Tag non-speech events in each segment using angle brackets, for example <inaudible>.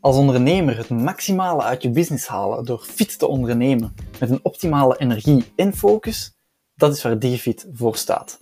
Als ondernemer het maximale uit je business halen door fit te ondernemen met een optimale energie en focus, dat is waar DigiFit voor staat.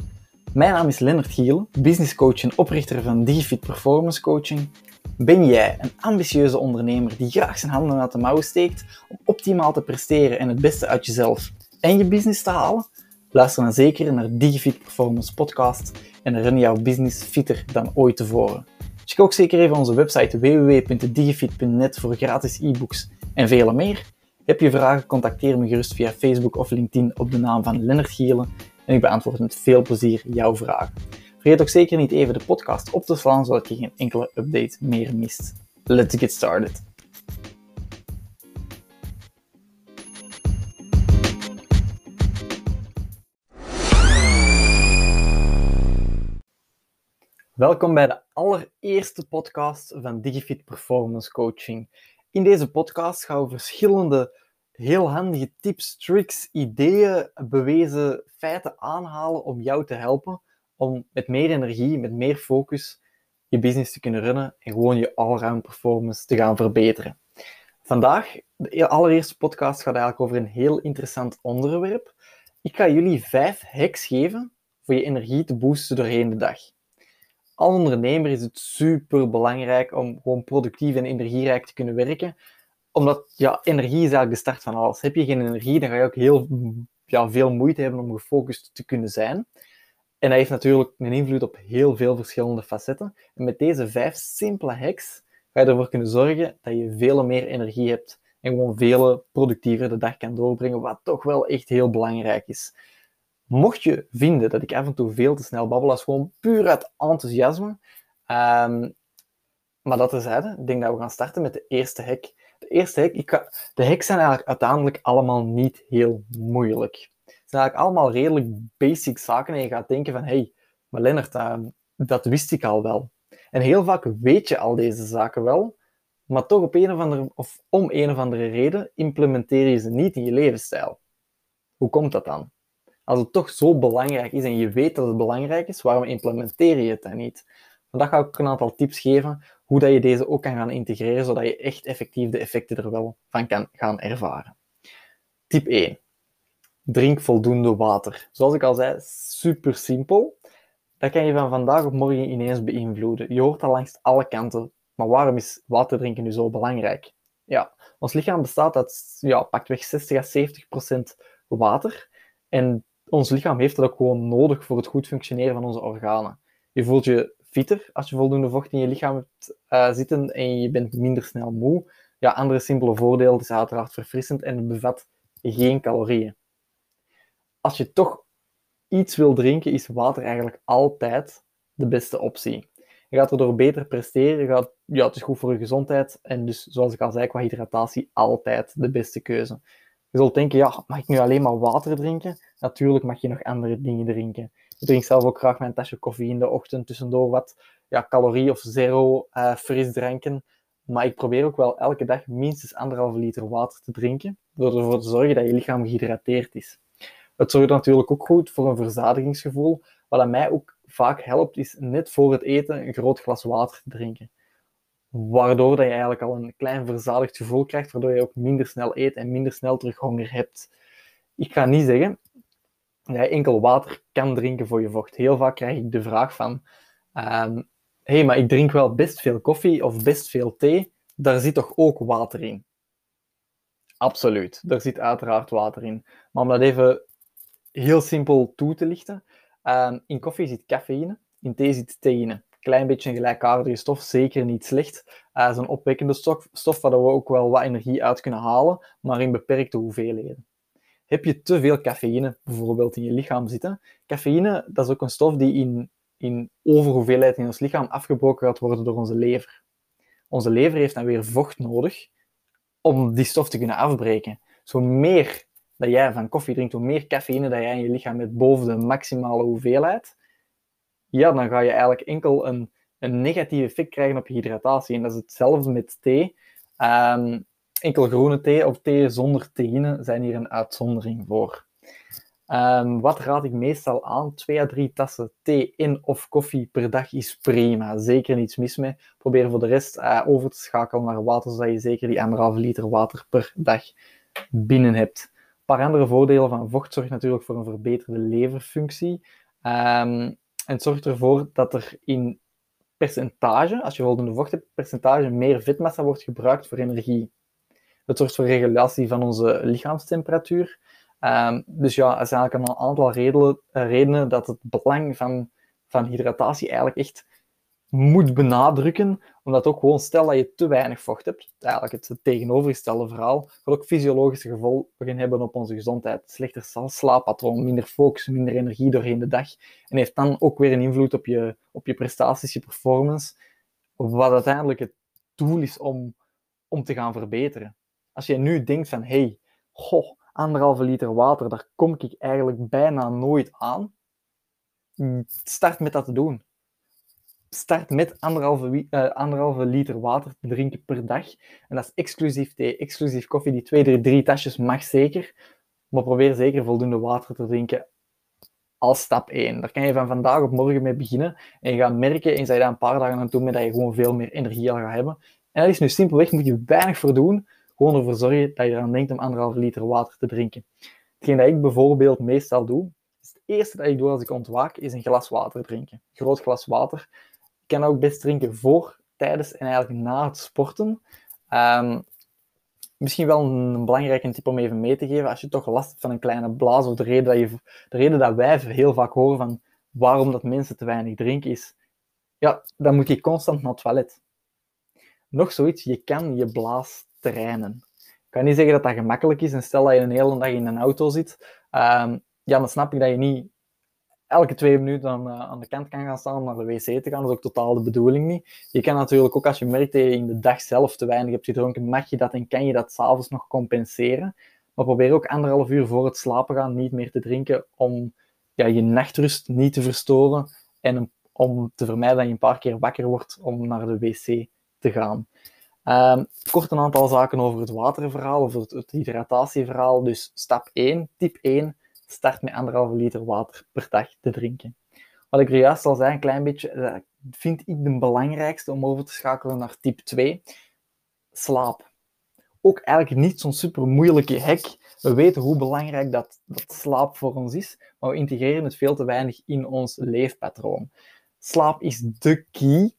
Mijn naam is Lennart Gielen, businesscoach en oprichter van DigiFit Performance Coaching. Ben jij een ambitieuze ondernemer die graag zijn handen uit de mouwen steekt om optimaal te presteren en het beste uit jezelf en je business te halen? Luister dan zeker naar DigiFit Performance Podcast en run jouw business fitter dan ooit tevoren. Check ook zeker even onze website www.digifit.net voor gratis e-books en vele meer. Heb je vragen, contacteer me gerust via Facebook of LinkedIn op de naam van Lennart Gielen en ik beantwoord met veel plezier jouw vragen. Vergeet ook zeker niet even de podcast op te slaan, zodat je geen enkele update meer mist. Let's get started. Welkom bij de allereerste podcast van Digifit Performance Coaching. In deze podcast gaan we verschillende heel handige tips, tricks, ideeën, bewezen feiten aanhalen om jou te helpen om met meer energie, met meer focus je business te kunnen runnen en gewoon je allround performance te gaan verbeteren. Vandaag, de allereerste podcast gaat eigenlijk over een heel interessant onderwerp. Ik ga jullie vijf hacks geven voor je energie te boosten doorheen de dag als ondernemer is het super belangrijk om gewoon productief en energierijk te kunnen werken. Omdat ja, energie is eigenlijk de start van alles. Heb je geen energie, dan ga je ook heel ja, veel moeite hebben om gefocust te kunnen zijn. En dat heeft natuurlijk een invloed op heel veel verschillende facetten. En met deze vijf simpele hacks ga je ervoor kunnen zorgen dat je veel meer energie hebt en gewoon veel productiever de dag kan doorbrengen, wat toch wel echt heel belangrijk is. Mocht je vinden dat ik af en toe veel te snel babbel, is gewoon puur uit enthousiasme. Um, maar dat terzijde, ik denk dat we gaan starten met de eerste hack. De eerste hack, ik de hacks zijn eigenlijk uiteindelijk allemaal niet heel moeilijk. Het zijn eigenlijk allemaal redelijk basic zaken en je gaat denken van, hey, maar Lennart, uh, dat wist ik al wel. En heel vaak weet je al deze zaken wel, maar toch op een of andere, of om een of andere reden implementeer je ze niet in je levensstijl. Hoe komt dat dan? Als het toch zo belangrijk is en je weet dat het belangrijk is, waarom implementeer je het dan niet? Vandaag ga ik een aantal tips geven hoe dat je deze ook kan gaan integreren, zodat je echt effectief de effecten er wel van kan gaan ervaren. Tip 1. Drink voldoende water. Zoals ik al zei, super simpel. Dat kan je van vandaag op morgen ineens beïnvloeden. Je hoort dat langs alle kanten. Maar waarom is water drinken nu zo belangrijk? Ja, ons lichaam bestaat uit ja, pakweg 60 à 70 procent water. En ons lichaam heeft dat ook gewoon nodig voor het goed functioneren van onze organen. Je voelt je fitter als je voldoende vocht in je lichaam hebt uh, zitten en je bent minder snel moe. Ja, andere simpele voordelen is uiteraard verfrissend en het bevat geen calorieën. Als je toch iets wil drinken, is water eigenlijk altijd de beste optie. Je gaat erdoor beter presteren, gaat, ja, het is goed voor je gezondheid en dus, zoals ik al zei, qua hydratatie altijd de beste keuze. Je zult denken, ja, mag ik nu alleen maar water drinken? Natuurlijk mag je nog andere dingen drinken. Ik drink zelf ook graag mijn tasje koffie in de ochtend, tussendoor wat ja, calorie of zero uh, frisdranken. Maar ik probeer ook wel elke dag minstens anderhalve liter water te drinken, door ervoor te zorgen dat je lichaam gehydrateerd is. Het zorgt natuurlijk ook goed voor een verzadigingsgevoel. Wat aan mij ook vaak helpt, is net voor het eten een groot glas water te drinken waardoor dat je eigenlijk al een klein verzadigd gevoel krijgt, waardoor je ook minder snel eet en minder snel terug honger hebt. Ik ga niet zeggen je enkel water kan drinken voor je vocht. Heel vaak krijg ik de vraag van, um, hey, maar ik drink wel best veel koffie of best veel thee, daar zit toch ook water in? Absoluut, daar zit uiteraard water in. Maar om dat even heel simpel toe te lichten, um, in koffie zit cafeïne, in thee zit theïne klein beetje een gelijkaardige stof, zeker niet slecht. Uh, een opwekkende stof, stof waar we ook wel wat energie uit kunnen halen, maar in beperkte hoeveelheden. Heb je te veel cafeïne bijvoorbeeld in je lichaam zitten? Cafeïne, dat is ook een stof die in, in overhoeveelheid in ons lichaam afgebroken gaat worden door onze lever. Onze lever heeft dan weer vocht nodig om die stof te kunnen afbreken. Zo meer dat jij van koffie drinkt, hoe meer cafeïne dat jij in je lichaam hebt boven de maximale hoeveelheid, ja, dan ga je eigenlijk enkel een, een negatief effect krijgen op je hydratatie. En dat is hetzelfde met thee. Um, enkel groene thee of thee zonder theïne zijn hier een uitzondering voor. Um, wat raad ik meestal aan? Twee à drie tassen thee in of koffie per dag is prima. Zeker niets mis mee. Probeer voor de rest uh, over te schakelen naar water, zodat je zeker die anderhalve liter water per dag binnen hebt. Een paar andere voordelen van vocht zorgt natuurlijk voor een verbeterde leverfunctie. Um, en het zorgt ervoor dat er in percentage, als je voldoende vocht hebt, percentage meer vetmassa wordt gebruikt voor energie. Dat zorgt voor regulatie van onze lichaamstemperatuur. Um, dus ja, er zijn eigenlijk een aantal redenen, uh, redenen dat het belang van, van hydratatie eigenlijk echt moet benadrukken, omdat ook gewoon, stel dat je te weinig vocht hebt, eigenlijk het tegenovergestelde verhaal, gaat ook fysiologische gevolgen hebben op onze gezondheid. Slechter slaappatroon, minder focus, minder energie doorheen de dag. En heeft dan ook weer een invloed op je, op je prestaties, je performance, wat uiteindelijk het doel is om, om te gaan verbeteren. Als je nu denkt van, hey, goh, anderhalve liter water, daar kom ik eigenlijk bijna nooit aan. Start met dat te doen. Start met anderhalve, uh, anderhalve liter water te drinken per dag. En dat is exclusief thee, exclusief koffie. Die twee, drie, drie tasjes mag zeker. Maar probeer zeker voldoende water te drinken als stap 1. Daar kan je van vandaag op morgen mee beginnen. En je gaat merken, eens dat je daar een paar dagen aan toe met dat je gewoon veel meer energie al gaat hebben. En dat is nu simpelweg, moet je weinig voor doen. Gewoon ervoor zorgen dat je eraan denkt om anderhalve liter water te drinken. Hetgeen dat ik bijvoorbeeld meestal doe, is het eerste dat ik doe als ik ontwaak, is een glas water drinken. Een groot glas water. Ik kan ook best drinken voor, tijdens en eigenlijk na het sporten. Um, misschien wel een belangrijke tip om even mee te geven. Als je toch last hebt van een kleine blaas, of de reden dat, je, de reden dat wij heel vaak horen van waarom dat mensen te weinig drinken, is ja, dan moet je constant naar het toilet. Nog zoiets, je kan je blaas trainen. Ik kan niet zeggen dat dat gemakkelijk is. En stel dat je een hele dag in een auto zit, um, ja, dan snap ik dat je niet elke twee minuten aan, uh, aan, de kant kan gaan staan om naar de wc te gaan. Dat is ook totaal de bedoeling niet. Je kan natuurlijk ook, als je merkt dat je in de dag zelf te weinig hebt gedronken, mag je dat en kan je dat s'avonds nog compenseren. Maar probeer ook anderhalf uur voor het slapen gaan niet meer te drinken om ja, je nachtrust niet te verstoren en om te vermijden dat je een paar keer wakker wordt om naar de wc te gaan. Um, kort een aantal zaken over het waterverhaal, over het, hydratatieverhaal. Dus stap 1, tip 1, start met anderhalve liter water per dag te drinken. Wat ik er juist al zei, een klein beetje, uh, vind ik de belangrijkste om over te schakelen naar tip 2, slaap. Ook eigenlijk niet zo'n super moeilijke hack. We weten hoe belangrijk dat, dat slaap voor ons is, maar we integreren het veel te weinig in ons leefpatroon. Slaap is de key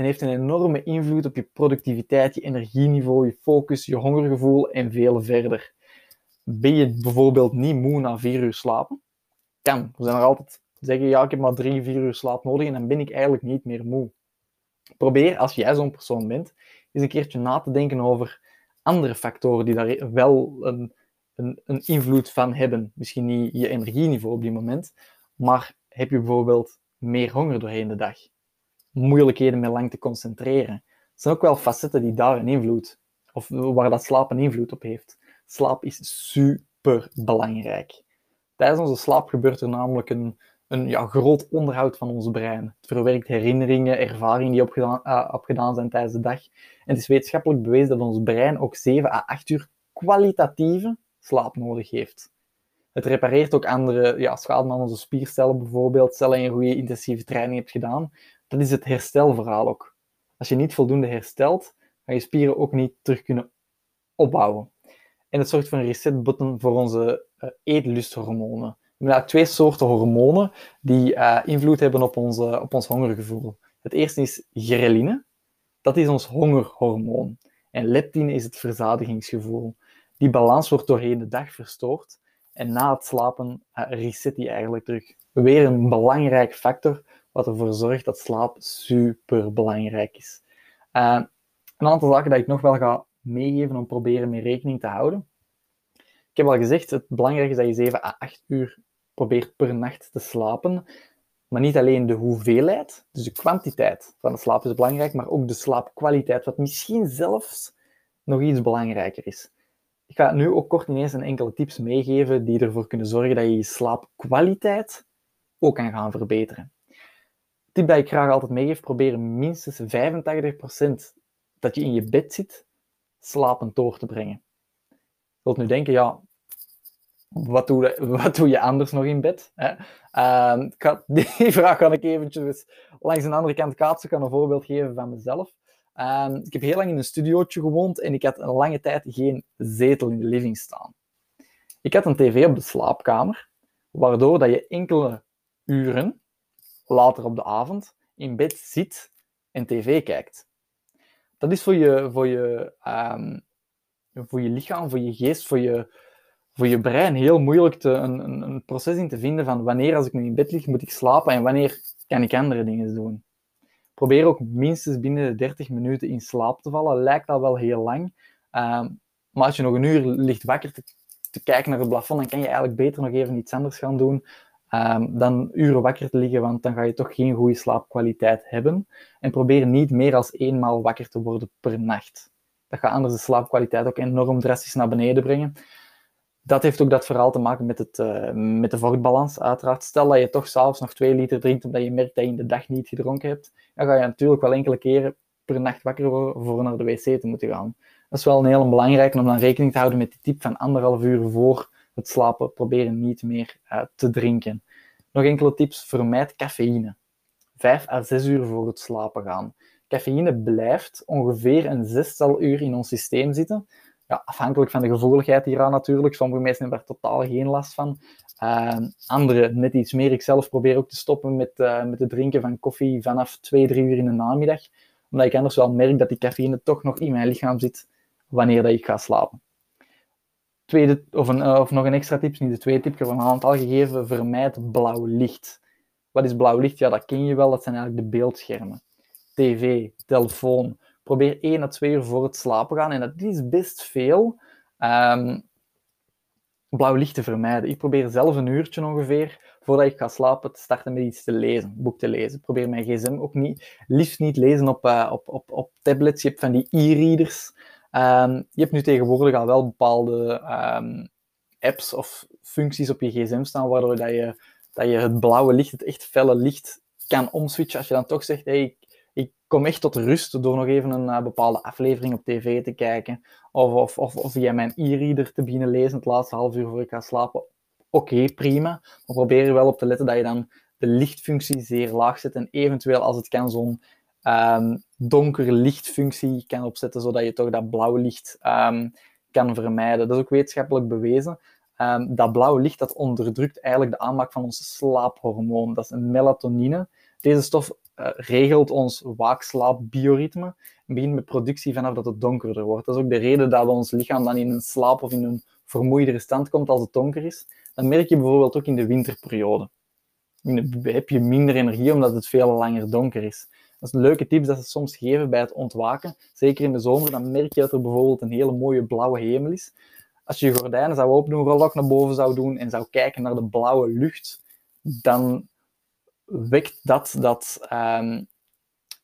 en heeft een enorme invloed op je productiviteit, je energieniveau, je focus, je hongergevoel en veel verder. Ben je bijvoorbeeld niet moe na vier uur slapen? Kan. We zijn er altijd zeggen, ja, ik heb maar drie, vier uur slaap nodig en dan ben ik eigenlijk niet meer moe. Probeer, als jij zo'n persoon bent, eens een keertje na te denken over andere factoren die daar wel een, een, een invloed van hebben. Misschien niet je energieniveau op die moment, maar heb je bijvoorbeeld meer honger doorheen de dag? Moeilijkheden met lang te concentreren. Het zijn ook wel facetten die daar een invloed, of waar dat slaap een invloed op heeft. Slaap is super belangrijk. Tijdens onze slaap gebeurt er namelijk een, een ja, groot onderhoud van ons brein. Het verwerkt herinneringen, ervaringen die opgedaan, uh, opgedaan zijn tijdens de dag. En het is wetenschappelijk bewezen dat ons brein ook 7 à 8 uur kwalitatieve slaap nodig heeft. Het repareert ook andere ja, schade aan onze spiercellen, bijvoorbeeld. Cellen en je goede intensieve training hebt gedaan, dat is het herstelverhaal ook. Als je niet voldoende herstelt, gaan je spieren ook niet terug kunnen opbouwen. En het zorgt voor een reset-button voor onze uh, eetlusthormonen. We hebben twee soorten hormonen die uh, invloed hebben op, onze, op ons hongergevoel. Het eerste is ghreline. Dat is ons hongerhormoon. En leptine is het verzadigingsgevoel. Die balans wordt doorheen de dag verstoord. En na het slapen uh, reset die eigenlijk terug. Weer een belangrijk factor wat ervoor zorgt dat slaap super belangrijk is. Uh, een aantal zaken dat ik nog wel ga meegeven om proberen mee rekening te houden. Ik heb al gezegd, het belangrijke is dat je 7 à 8 uur probeert per nacht te slapen. Maar niet alleen de hoeveelheid, dus de kwantiteit van de slaap is belangrijk, maar ook de slaapkwaliteit, wat misschien zelfs nog iets belangrijker is. Ik ga nu ook kort ineens een enkele tips meegeven die ervoor kunnen zorgen dat je je slaapkwaliteit ook kan gaan verbeteren tip dat ik graag altijd meegeef, probeer minstens 85% dat je in je bed zit, slapend door te brengen. Je zult nu denken, ja, wat doe, je, <laughs> wat doe je anders nog in bed? Hè? Ehm, <laughs> die vraag kan ik eventjes langs de andere kant kaatsen. Ik kan een voorbeeld geven van mezelf. Ehm, ik heb heel lang in een studiootje gewoond en ik had een lange tijd geen zetel in de living staan. Ik had een tv op de slaapkamer, waardoor dat je enkele uren later op de avond in bed zit en tv kijkt. Dat is voor je, voor je, ehm, voor je lichaam, voor je geest, voor je, voor je brein heel moeilijk te, een, een, een, proces in te vinden van wanneer als ik nu in bed lig moet ik slapen en wanneer kan ik andere dingen doen. Probeer ook minstens binnen de 30 minuten in slaap te vallen. Lijkt al wel heel lang. Ehm, maar als je nog een uur ligt wakker te, te, kijken naar het plafond, dan kan je eigenlijk beter nog even iets anders gaan doen um, dan uren wakker te liggen, want dan ga je toch geen goede slaapkwaliteit hebben. En probeer niet meer dan eenmaal wakker te worden per nacht. Dat gaat anders de slaapkwaliteit ook enorm drastisch naar beneden brengen. Dat heeft ook dat verhaal te maken met, het, uh, met de vochtbalans, uiteraard. Stel dat je toch s'avonds nog twee liter drinkt omdat je merkt dat je in de dag niet gedronken hebt, dan ga je natuurlijk wel enkele keren per nacht wakker worden voor naar de wc te moeten gaan. Dat is wel een heel belangrijk om dan rekening te houden met die tip van anderhalf uur voor slapen proberen niet meer uh, te drinken. Nog enkele tips. Vermijd cafeïne. Vijf à zes uur voor het slapen gaan. Cafeïne blijft ongeveer een zestal uur in ons systeem zitten. Ja, afhankelijk van de gevoeligheid hieraan natuurlijk. Sommige mensen hebben daar totaal geen last van. Uh, andere net iets meer. Ik zelf probeer ook te stoppen met, uh, met het drinken van koffie vanaf 2, 3 uur in de namiddag. Omdat ik anders wel merk dat die cafeïne toch nog in mijn lichaam zit wanneer dat ik ga slapen tweede, of, een, eh, of nog een extra tip, niet de tweede tip, ik heb een aantal gegeven, vermijd blauw licht. Wat is blauw licht? Ja, dat ken je wel, dat zijn eigenlijk de beeldschermen. TV, telefoon. Probeer 1 à 2 uur voor het slapen gaan, en dat is best veel, um, blauw licht te vermijden. Ik probeer zelf een uurtje ongeveer, voordat ik ga slapen, te starten met iets te lezen, boek te lezen. Probeer mijn gsm ook niet, liefst niet lezen op, uh, op, op, op tablets. Je hebt van die e-readers, Um, je hebt nu tegenwoordig al wel bepaalde um, apps of functies op je gsm staan, waardoor dat je, dat je het blauwe licht, het echt felle licht, kan omswitchen. Als je dan toch zegt, hey, ik, ik kom echt tot rust door nog even een uh, bepaalde aflevering op tv te kijken, of, of, of, of via mijn e-reader te beginnen lezen het laatste half uur voor ik ga slapen. Oké, prima. Maar probeer er wel op te letten dat je dan de lichtfunctie zeer laag zet en eventueel als het kan zo'n um, donkere lichtfunctie kan opzetten, zodat je toch dat blauwe licht um, kan vermijden. Dat is ook wetenschappelijk bewezen. Um, dat blauwe licht dat onderdrukt eigenlijk de aanmaak van ons slaaphormoon. Dat is een melatonine. Deze stof uh, regelt ons waakslaapbioritme en begint met productie vanaf dat het donkerder wordt. Dat is ook de reden dat ons lichaam dan in een slaap of in een vermoeidere stand komt als het donker is. Dan merk je bijvoorbeeld ook in de winterperiode. heb je minder energie omdat het veel langer donker is. Dat een leuke tip dat ze soms geven bij het ontwaken. Zeker in de zomer, dan merk je dat er bijvoorbeeld een hele mooie blauwe hemel is. Als je je gordijnen zou openen, rollock naar boven zou doen en zou kijken naar de blauwe lucht, dan wekt dat dat um,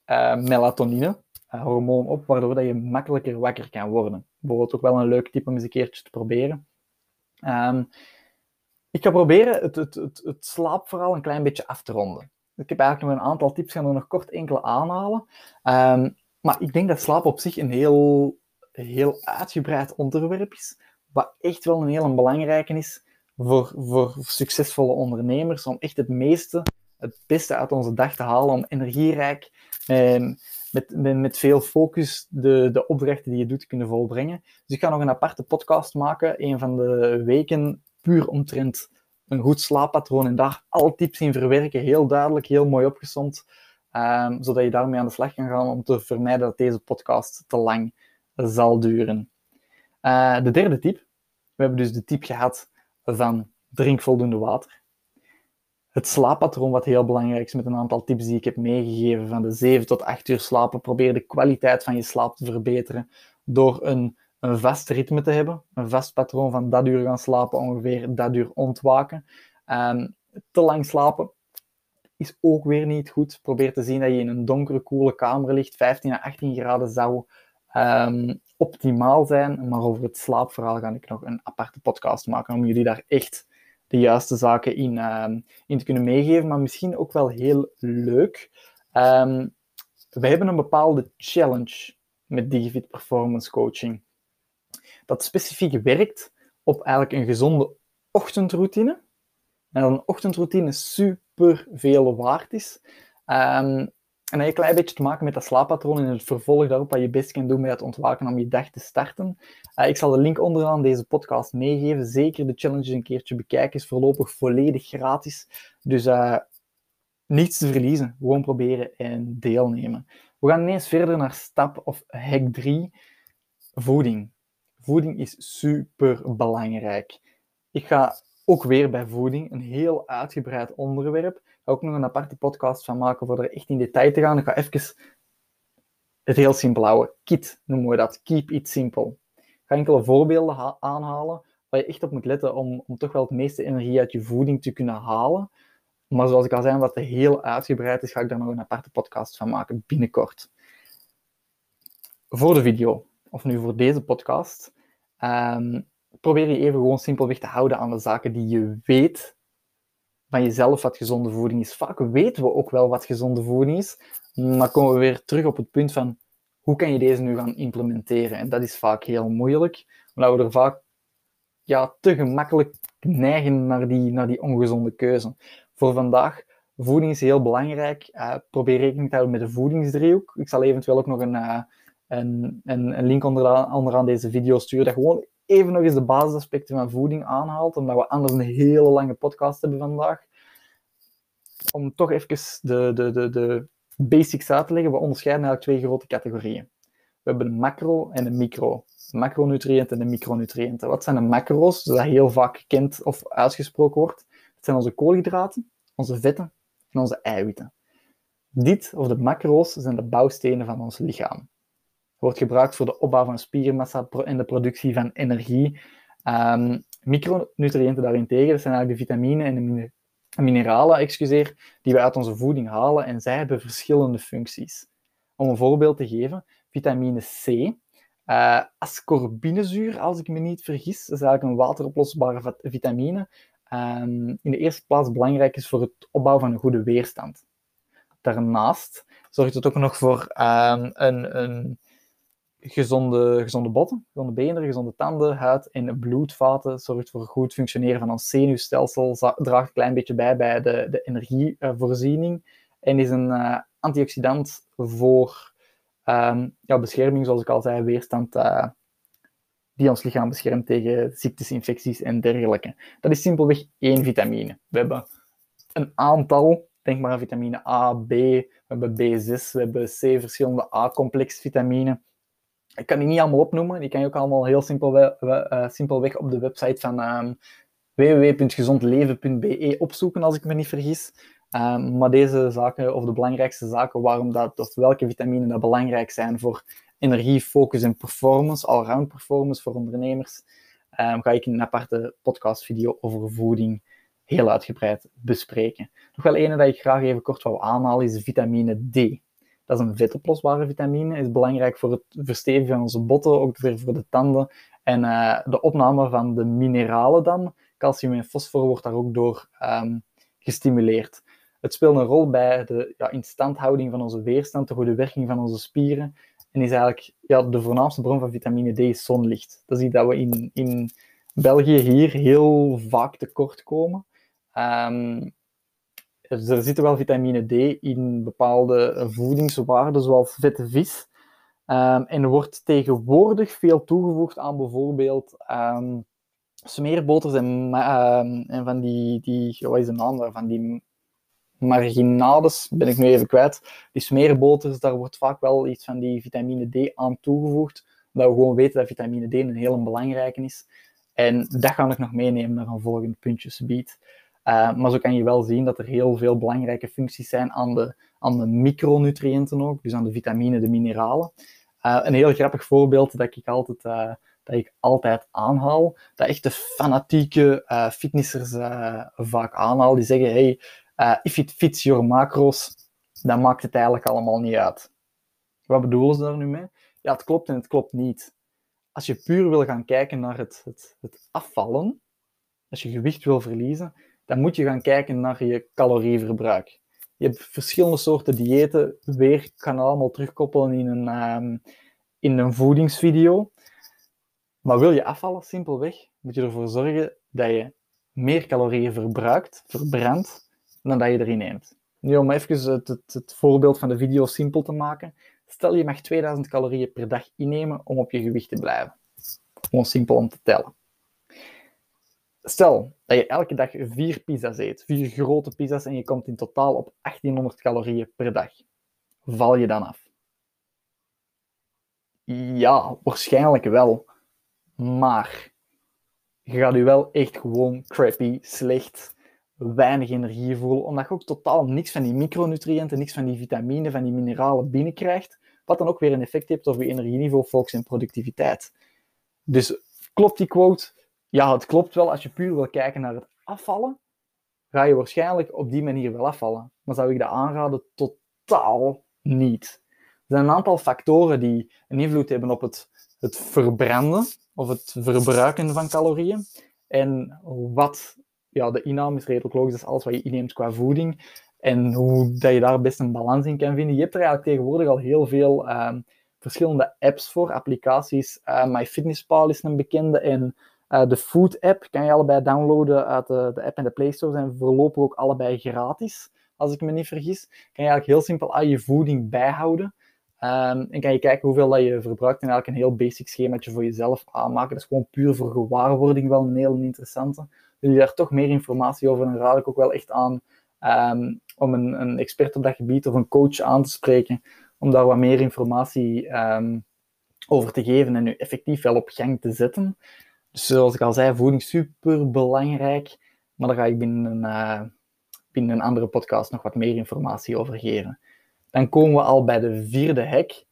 uh, melatonine, uh, hormoon op, waardoor dat je makkelijker wakker kan worden. Bijvoorbeeld ook wel een leuk tip om eens een keertje te proberen. Um, ik ga proberen het, het, het, het slaapverhaal een klein beetje af te ronden. Ik heb eigenlijk nog een aantal tips, gaan er nog kort enkele aanhalen. Um, maar ik denk dat slaap op zich een heel, heel uitgebreid onderwerp is, wat echt wel een heel belangrijke is voor, voor succesvolle ondernemers, om echt het meeste, het beste uit onze dag te halen, om energierijk, met, met, met, veel focus de, de opdrachten die je doet te kunnen volbrengen. Dus ik ga nog een aparte podcast maken, een van de weken, puur omtrent een goed slaappatroon en daar al tips in verwerken. Heel duidelijk, heel mooi opgezond. Um, zodat je daarmee aan de slag kan gaan om te vermijden dat deze podcast te lang zal duren. Uh, de derde tip. We hebben dus de tip gehad van drink voldoende water. Het slaappatroon, wat heel belangrijk is, met een aantal tips die ik heb meegegeven, van de 7 tot 8 uur slapen. Probeer de kwaliteit van je slaap te verbeteren door een een vast ritme te hebben, een vast patroon van dat uur gaan slapen, ongeveer dat uur ontwaken. Um, te lang slapen is ook weer niet goed. Probeer te zien dat je in een donkere, koele kamer ligt. 15 à 18 graden zou um, optimaal zijn. Maar over het slaapverhaal ga ik nog een aparte podcast maken om jullie daar echt de juiste zaken in, um, in te kunnen meegeven. Maar misschien ook wel heel leuk. we hebben een bepaalde challenge met Digifit Performance Coaching dat specifiek werkt op eigenlijk een gezonde ochtendroutine. En dat een ochtendroutine super veel waard is. Um, en dat heeft een klein beetje te maken met dat slaappatroon en het vervolg daarop wat je best kan doen bij het ontwaken om je dag te starten. Uh, ik zal de link onderaan deze podcast meegeven. Zeker de challenge een keertje bekijken is voorlopig volledig gratis. Dus uh, niets te verliezen. Gewoon proberen en deelnemen. We gaan ineens verder naar stap of hack 3. Voeding. Voeding is super belangrijk. Ik ga ook weer bij voeding een heel uitgebreid onderwerp ook nog een aparte podcast van maken voor er echt in detail te gaan. Ik ga even het heel simpel houden. KIT noemen we dat. Keep it simple. Ik ga enkele voorbeelden aanhalen waar je echt op moet letten om, om toch wel het meeste energie uit je voeding te kunnen halen. Maar zoals ik al zei, omdat het heel uitgebreid is, ga ik daar nog een aparte podcast van maken binnenkort. Voor de video, of nu voor deze podcast, um, probeer je even gewoon simpelweg te houden aan de zaken die je weet van jezelf wat gezonde voeding is. Vaak weten we ook wel wat gezonde voeding is, maar komen we weer terug op het punt van hoe kan je deze nu gaan implementeren? En dat is vaak heel moeilijk, omdat we er vaak ja, te gemakkelijk neigen naar die, naar die ongezonde keuze. Voor vandaag, voeding is heel belangrijk. Uh, probeer rekening te houden met de voedingsdriehoek. Ik zal eventueel ook nog een, uh, een, een, een, link onderaan, onderaan deze video sturen, dat gewoon even nog eens de basisaspecten van voeding aanhaalt, omdat we anders een hele lange podcast hebben vandaag. Om toch even de, de, de, de basics uit te leggen, we onderscheiden eigenlijk twee grote categorieën. We hebben een macro en een micro. Macronutriënten en micronutriënten. Wat zijn de macro's? Dat heel vaak gekend of uitgesproken wordt. Dat zijn onze koolhydraten, onze vetten en onze eiwitten. Dit, of de macro's, zijn de bouwstenen van ons lichaam wordt gebruikt voor de opbouw van spiermassa en de productie van energie. Um, micronutriënten daarentegen, dat zijn eigenlijk de vitamine en de mineralen excuseer, die we uit onze voeding halen en zij hebben verschillende functies. Om een voorbeeld te geven, vitamine C, uh, ascorbinezuur, als ik me niet vergis, is eigenlijk een wateroplosbare vitamine, um, in de eerste plaats belangrijk is voor het opbouwen van een goede weerstand. Daarnaast zorgt het ook nog voor um, een, een gezonde, gezonde botten, gezonde benen, gezonde tanden, huid en bloedvaten. Zorgt voor goed functioneren van ons zenuwstelsel. Draagt een klein beetje bij bij de, de energievoorziening. En is een uh, antioxidant voor um, ja, bescherming, zoals ik al zei, weerstand. Uh, die ons lichaam beschermt tegen ziektes, infecties en dergelijke. Dat is simpelweg één vitamine. We hebben een aantal, denk maar aan vitamine A, B, we hebben B6, we hebben C, verschillende A-complex vitamine. Ik kan die niet allemaal opnoemen. Die kan je ook allemaal heel simpel, uh, simpelweg op de website van um, www.gezondleven.be opzoeken, als ik me niet vergis. Um, maar deze zaken, of de belangrijkste zaken, waarom dat, of welke vitaminen dat belangrijk zijn voor energie, focus en performance, allround performance voor ondernemers, um, ga ik in een aparte podcastvideo over voeding heel uitgebreid bespreken. Nog wel ene dat ik graag even kort wou aanhalen is vitamine D. Dat is een vetoplosbare vitamine, is belangrijk voor het verstevigen van onze botten, ook weer voor de tanden. En uh, de opname van de mineralen dan, calcium en fosfor, wordt daar ook door um, gestimuleerd. Het speelt een rol bij de ja, instandhouding van onze weerstand, de goede werking van onze spieren. En is eigenlijk ja, de voornaamste bron van vitamine D is zonlicht. Dat is iets dat we in, in België hier heel vaak tekort komen. Um, er zit wel vitamine D in bepaalde voedingswaarden, zoals vette vis. Um, en er wordt tegenwoordig veel toegevoegd aan bijvoorbeeld um, smeerboters en, um, en van die, die, wat is de naam daarvan, die marginades, ben ik nu even kwijt. Die smeerboters, daar wordt vaak wel iets van die vitamine D aan toegevoegd, omdat we gewoon weten dat vitamine D een heel belangrijke is. En dat ga ik nog meenemen naar een volgend puntjesgebied. Uh, maar zo kan je wel zien dat er heel veel belangrijke functies zijn aan de, aan de micronutriënten ook, dus aan de vitamine, de mineralen. Uh, een heel grappig voorbeeld dat ik altijd, uh, dat ik altijd aanhaal, dat echt de fanatieke fitnessers vaak aanhaal, die zeggen, hey, if it fits your macros, dan maakt het eigenlijk allemaal niet uit. Wat bedoelen ze daar nu mee? Ja, het klopt en het klopt niet. Als je puur wil gaan kijken naar het, het, het afvallen, als je gewicht wil verliezen, dan moet je gaan kijken naar je calorieverbruik. Je hebt verschillende soorten diëten. Weer, kan allemaal terugkoppelen in een, um, in een voedingsvideo. Maar wil je afvallen, simpelweg, moet je ervoor zorgen dat je meer calorieën verbruikt, verbrandt, dan dat je erin neemt. Nu, om even het, het, het voorbeeld van de video simpel te maken. Stel je mag 2000 calorieën per dag innemen om op je gewicht te blijven. Gewoon simpel om te tellen. Stel dat je elke dag vier pizza's eet, vier grote pizza's, en je komt in totaal op 1800 calorieën per dag. Val je dan af? Ja, waarschijnlijk wel. Maar je gaat je wel echt gewoon crappy, slecht, weinig energie voelen, omdat je ook totaal niks van die micronutriënten, niks van die vitamine, van die mineralen binnenkrijgt, wat dan ook weer een effect heeft op je energieniveau, focus en productiviteit. Dus klopt die quote? Ja, het klopt wel. Als je puur wil kijken naar het afvallen, ga je waarschijnlijk op die manier wel afvallen. Maar zou ik dat aanraden? Totaal niet. Er zijn een aantal factoren die een invloed hebben op het, het verbranden of het verbruiken van calorieën. En wat, ja, de inname is redelijk logisch, dat is alles wat je inneemt qua voeding. En hoe dat je daar best een balans in kan vinden. Je hebt er eigenlijk tegenwoordig al heel veel ehm, verschillende apps voor, applicaties. Uh, MyFitnessPal is een bekende en uh, de Food app kan je allebei downloaden uit de, de app en de Play Store. Zijn voorlopig ook allebei gratis, als ik me niet vergis. Kan je eigenlijk heel simpel al je voeding bijhouden. Um, en kan je kijken hoeveel dat je verbruikt en eigenlijk een heel basic schemaatje voor jezelf aanmaken. Dat is gewoon puur voor gewaarwording wel een heel interessante. Wil je daar toch meer informatie over, dan raad ik ook wel echt aan um, om een, een, expert op dat gebied of een coach aan te spreken, om daar wat meer informatie um, over te geven en nu effectief wel op gang te zetten. Zoals ik al zei, voeding super belangrijk, maar daar ga ik binnen, uh, binnen een andere podcast nog wat meer informatie over geven. Dan komen we al bij de vierde hek.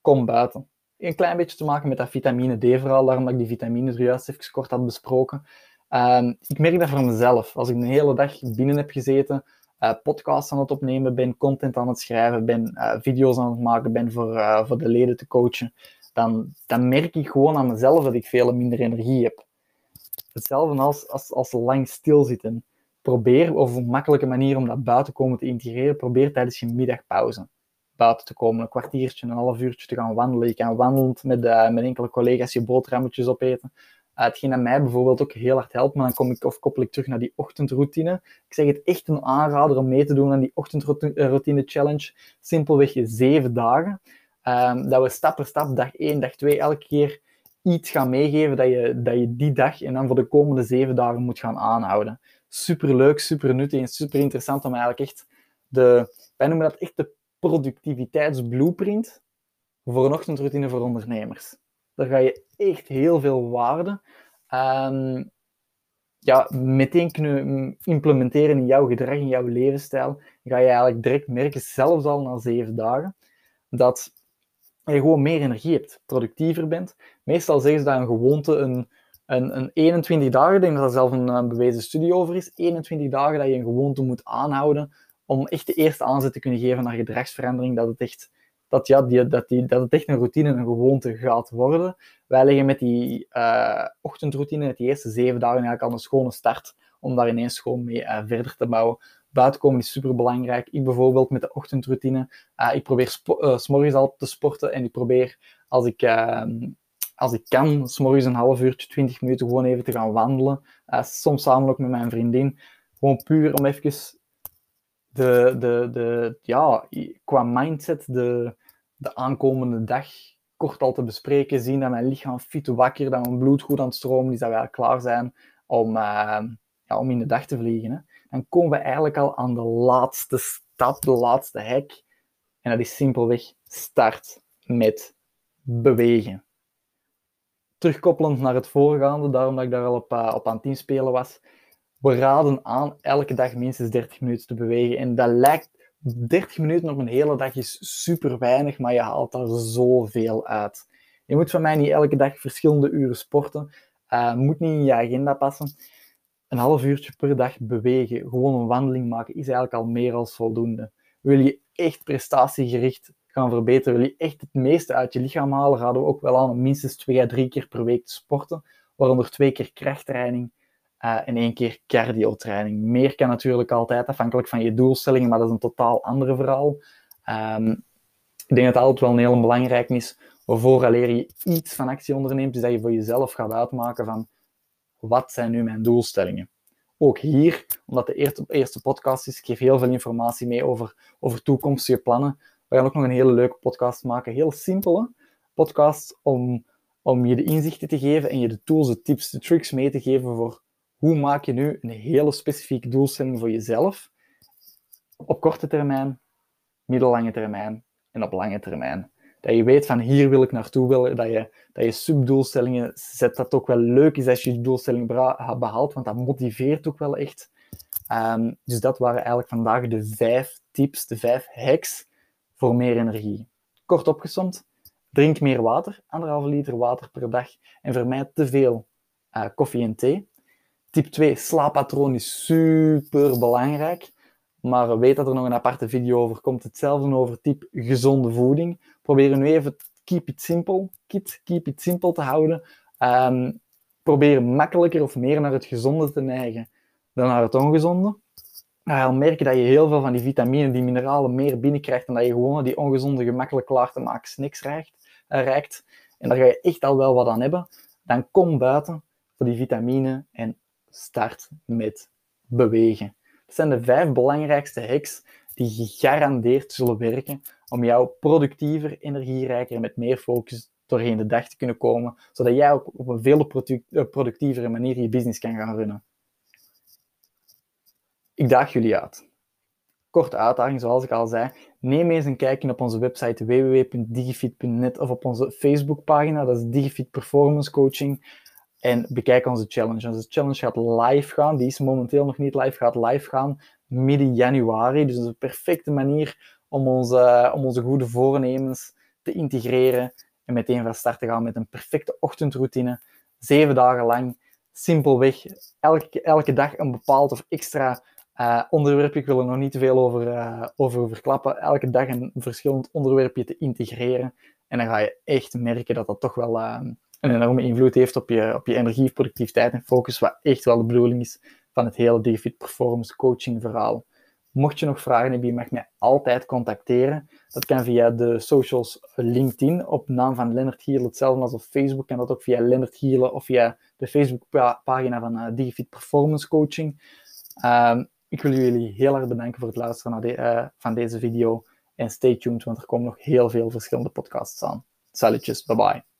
Kom buiten. Een klein beetje te maken met dat vitamine D vooral, daarom dat ik die vitamines er juist even kort had besproken. Uh, ik merk dat voor mezelf. Als ik een hele dag binnen heb gezeten, uh, podcasts aan het opnemen ben, content aan het schrijven ben, uh, video's aan het maken ben voor, voor de leden te coachen, dan, dan merk ik gewoon aan mezelf dat ik veel minder energie heb. Hetzelfde als, als, als lang stilzitten probeer, of een makkelijke manier om dat buiten komen te integreren, probeer tijdens je middagpauze buiten te komen. Een kwartiertje, een half uurtje te gaan wandelen. Je kan wandelend met, uh, met enkele collega's je boterhammetjes opeten. Uh, hetgeen dat mij bijvoorbeeld ook heel hard helpt, maar dan kom ik, of koppel ik terug naar die ochtendroutine. Ik zeg het echt een aanrader om mee te doen aan die ochtendroutine challenge. Simpelweg zeven dagen. Um, dat we stap per stap, dag 1, dag 2, elke keer iets gaan meegeven dat je, dat je die dag en dan voor de komende zeven dagen moet gaan aanhouden super leuk, super nuttig en super interessant om eigenlijk echt de, wij noemen dat echt de productiviteitsblueprint voor een ochtendroutine voor ondernemers. Daar ga je echt heel veel waarde um, ja, meteen kunnen implementeren in jouw gedrag, in jouw levensstijl. Ga je eigenlijk direct merken, zelfs al na zeven dagen, dat je gewoon meer energie hebt, productiever bent. Meestal zeggen ze dat een gewoonte een, een, een 21 dagen, ik denk dat er zelf een, bewezen studie over is, 21 dagen dat je een gewoonte moet aanhouden om echt de eerste aanzet te kunnen geven naar gedragsverandering, dat het echt, dat, ja, die, dat, die, dat het echt een routine, een gewoonte gaat worden. Wij leggen met die uh, ochtendroutine, met die eerste zeven dagen eigenlijk al een schone start, om daar ineens gewoon mee uh, verder te bouwen. Buitenkomen is super belangrijk. Ik bijvoorbeeld met de ochtendroutine, uh, ik probeer morgens al te sporten en ik probeer als ik ehm, als ik kan, s'morgens een half uurtje, twintig minuten gewoon even te gaan wandelen. Uh, soms samen ook met mijn vriendin. Gewoon puur om even de, de, de, ja, qua mindset de, de aankomende dag kort al te bespreken. Zien dat mijn lichaam fit wakker, dat mijn bloed goed aan het stromen is, dat wij klaar zijn om, uh, ja, om in de dag te vliegen. Hè. Dan komen we eigenlijk al aan de laatste stap, de laatste hek. En dat is simpelweg start met bewegen terugkoppelend naar het voorgaande, daarom dat ik daar al op, uh, op aan het inspelen was. We raden aan elke dag minstens 30 minuten te bewegen. En dat lijkt 30 minuten op een hele dag is super weinig, maar je haalt daar zoveel uit. Je moet van mij niet elke dag verschillende uren sporten. Uh, moet niet in je agenda passen. Een half uurtje per dag bewegen, gewoon een wandeling maken, is eigenlijk al meer als voldoende. Wil je echt prestatiegericht gaan verbeteren, wil je echt het meeste uit je lichaam halen, raden we ook wel aan om minstens twee à drie keer per week te sporten, waaronder twee keer krachttraining uh, en één keer cardiotraining. Meer kan natuurlijk altijd, afhankelijk van je doelstellingen, maar dat is een totaal ander verhaal. Um, ik denk dat het altijd wel een heel belangrijk is, vooraleer je iets van actie onderneemt, is dat je voor jezelf gaat uitmaken van wat zijn nu mijn doelstellingen? Ook hier, omdat de eerste, eerste podcast is, ik geef heel veel informatie mee over, over toekomstige plannen. We gaan ook nog een hele leuke podcast maken, heel simpele podcast om, om je de inzichten te geven en je de tools, de tips, de tricks mee te geven voor hoe maak je nu een hele specifieke doelstelling voor jezelf op korte termijn, middellange termijn en op lange termijn. Dat je weet van hier wil ik naartoe willen, dat je, dat je subdoelstellingen zet, dat ook wel leuk is als je je doelstelling behaalt, want dat motiveert ook wel echt. Ehm, dus dat waren eigenlijk vandaag de vijf tips, de vijf hacks voor meer energie. Kort opgesomd, drink meer water, anderhalve liter water per dag en vermijd te veel uh, koffie en thee. Tip 2, slaappatroon is super belangrijk. Maar weet dat er nog een aparte video over komt. Hetzelfde over type gezonde voeding. Probeer nu even keep it simple, keep, keep it simple te houden. Um, probeer makkelijker of meer naar het gezonde te neigen dan naar het ongezonde. Dan ga je merken dat je heel veel van die vitamine, die mineralen meer binnenkrijgt en dat je gewoon die ongezonde gemakkelijk klaar te maken snacks reikt, reikt. En daar ga je echt al wel wat aan hebben. Dan kom buiten voor die vitamine en start met bewegen. Dat zijn de vijf belangrijkste hacks die gegarandeerd zullen werken om jou productiever, energierijker en met meer focus doorheen de dag te kunnen komen, zodat jij ook op een veel eh, productievere manier je business kan gaan runnen. Ik daag jullie uit. Korte uitdaging, zoals ik al zei. Neem eens een kijkje op onze website www.digifit.net of op onze Facebookpagina, dat is Digifit Performance Coaching. En bekijk onze challenge. Onze challenge gaat live gaan. Die is momenteel nog niet live, gaat live gaan midden januari. Dus dat is een perfecte manier om onze, om onze goede voornemens te integreren en meteen van start te gaan met een perfecte ochtendroutine. Zeven dagen lang, simpelweg, elke, elke dag een bepaald of extra uh, onderwerp. Ik wil er nog niet te veel over, uh, over verklappen. Elke dag een verschillend onderwerpje te integreren. En dan ga je echt merken dat dat toch wel... Uh, een enorme invloed heeft op je, op je energie, productiviteit en focus, wat echt wel de bedoeling is van het hele Digifit Performance Coaching verhaal. Mocht je nog vragen hebben, je mag mij altijd contacteren. Dat kan via de socials LinkedIn op naam van Lennart Hielen, hetzelfde als op Facebook. Kan dat ook via Lennart Hielen of via de Facebookpagina van uh, Performance Coaching. Uh, ik wil jullie heel erg bedanken voor het luisteren naar de, uh, van deze video. En stay tuned, want er komen nog heel veel verschillende podcasts aan. Salutjes, bye bye.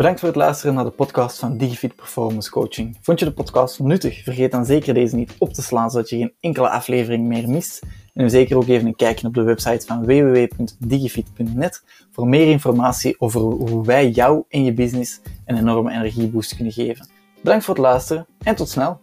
Bedankt voor het luisteren naar de podcast van DigiFit Performance Coaching. Vond je de podcast nuttig? Vergeet dan zeker deze niet op te slaan, zodat je geen enkele aflevering meer mist. En zeker ook even een kijkje op de website van www.digifit.net voor meer informatie over hoe wij jou en je business een enorme energieboost kunnen geven. Bedankt voor het luisteren en tot snel!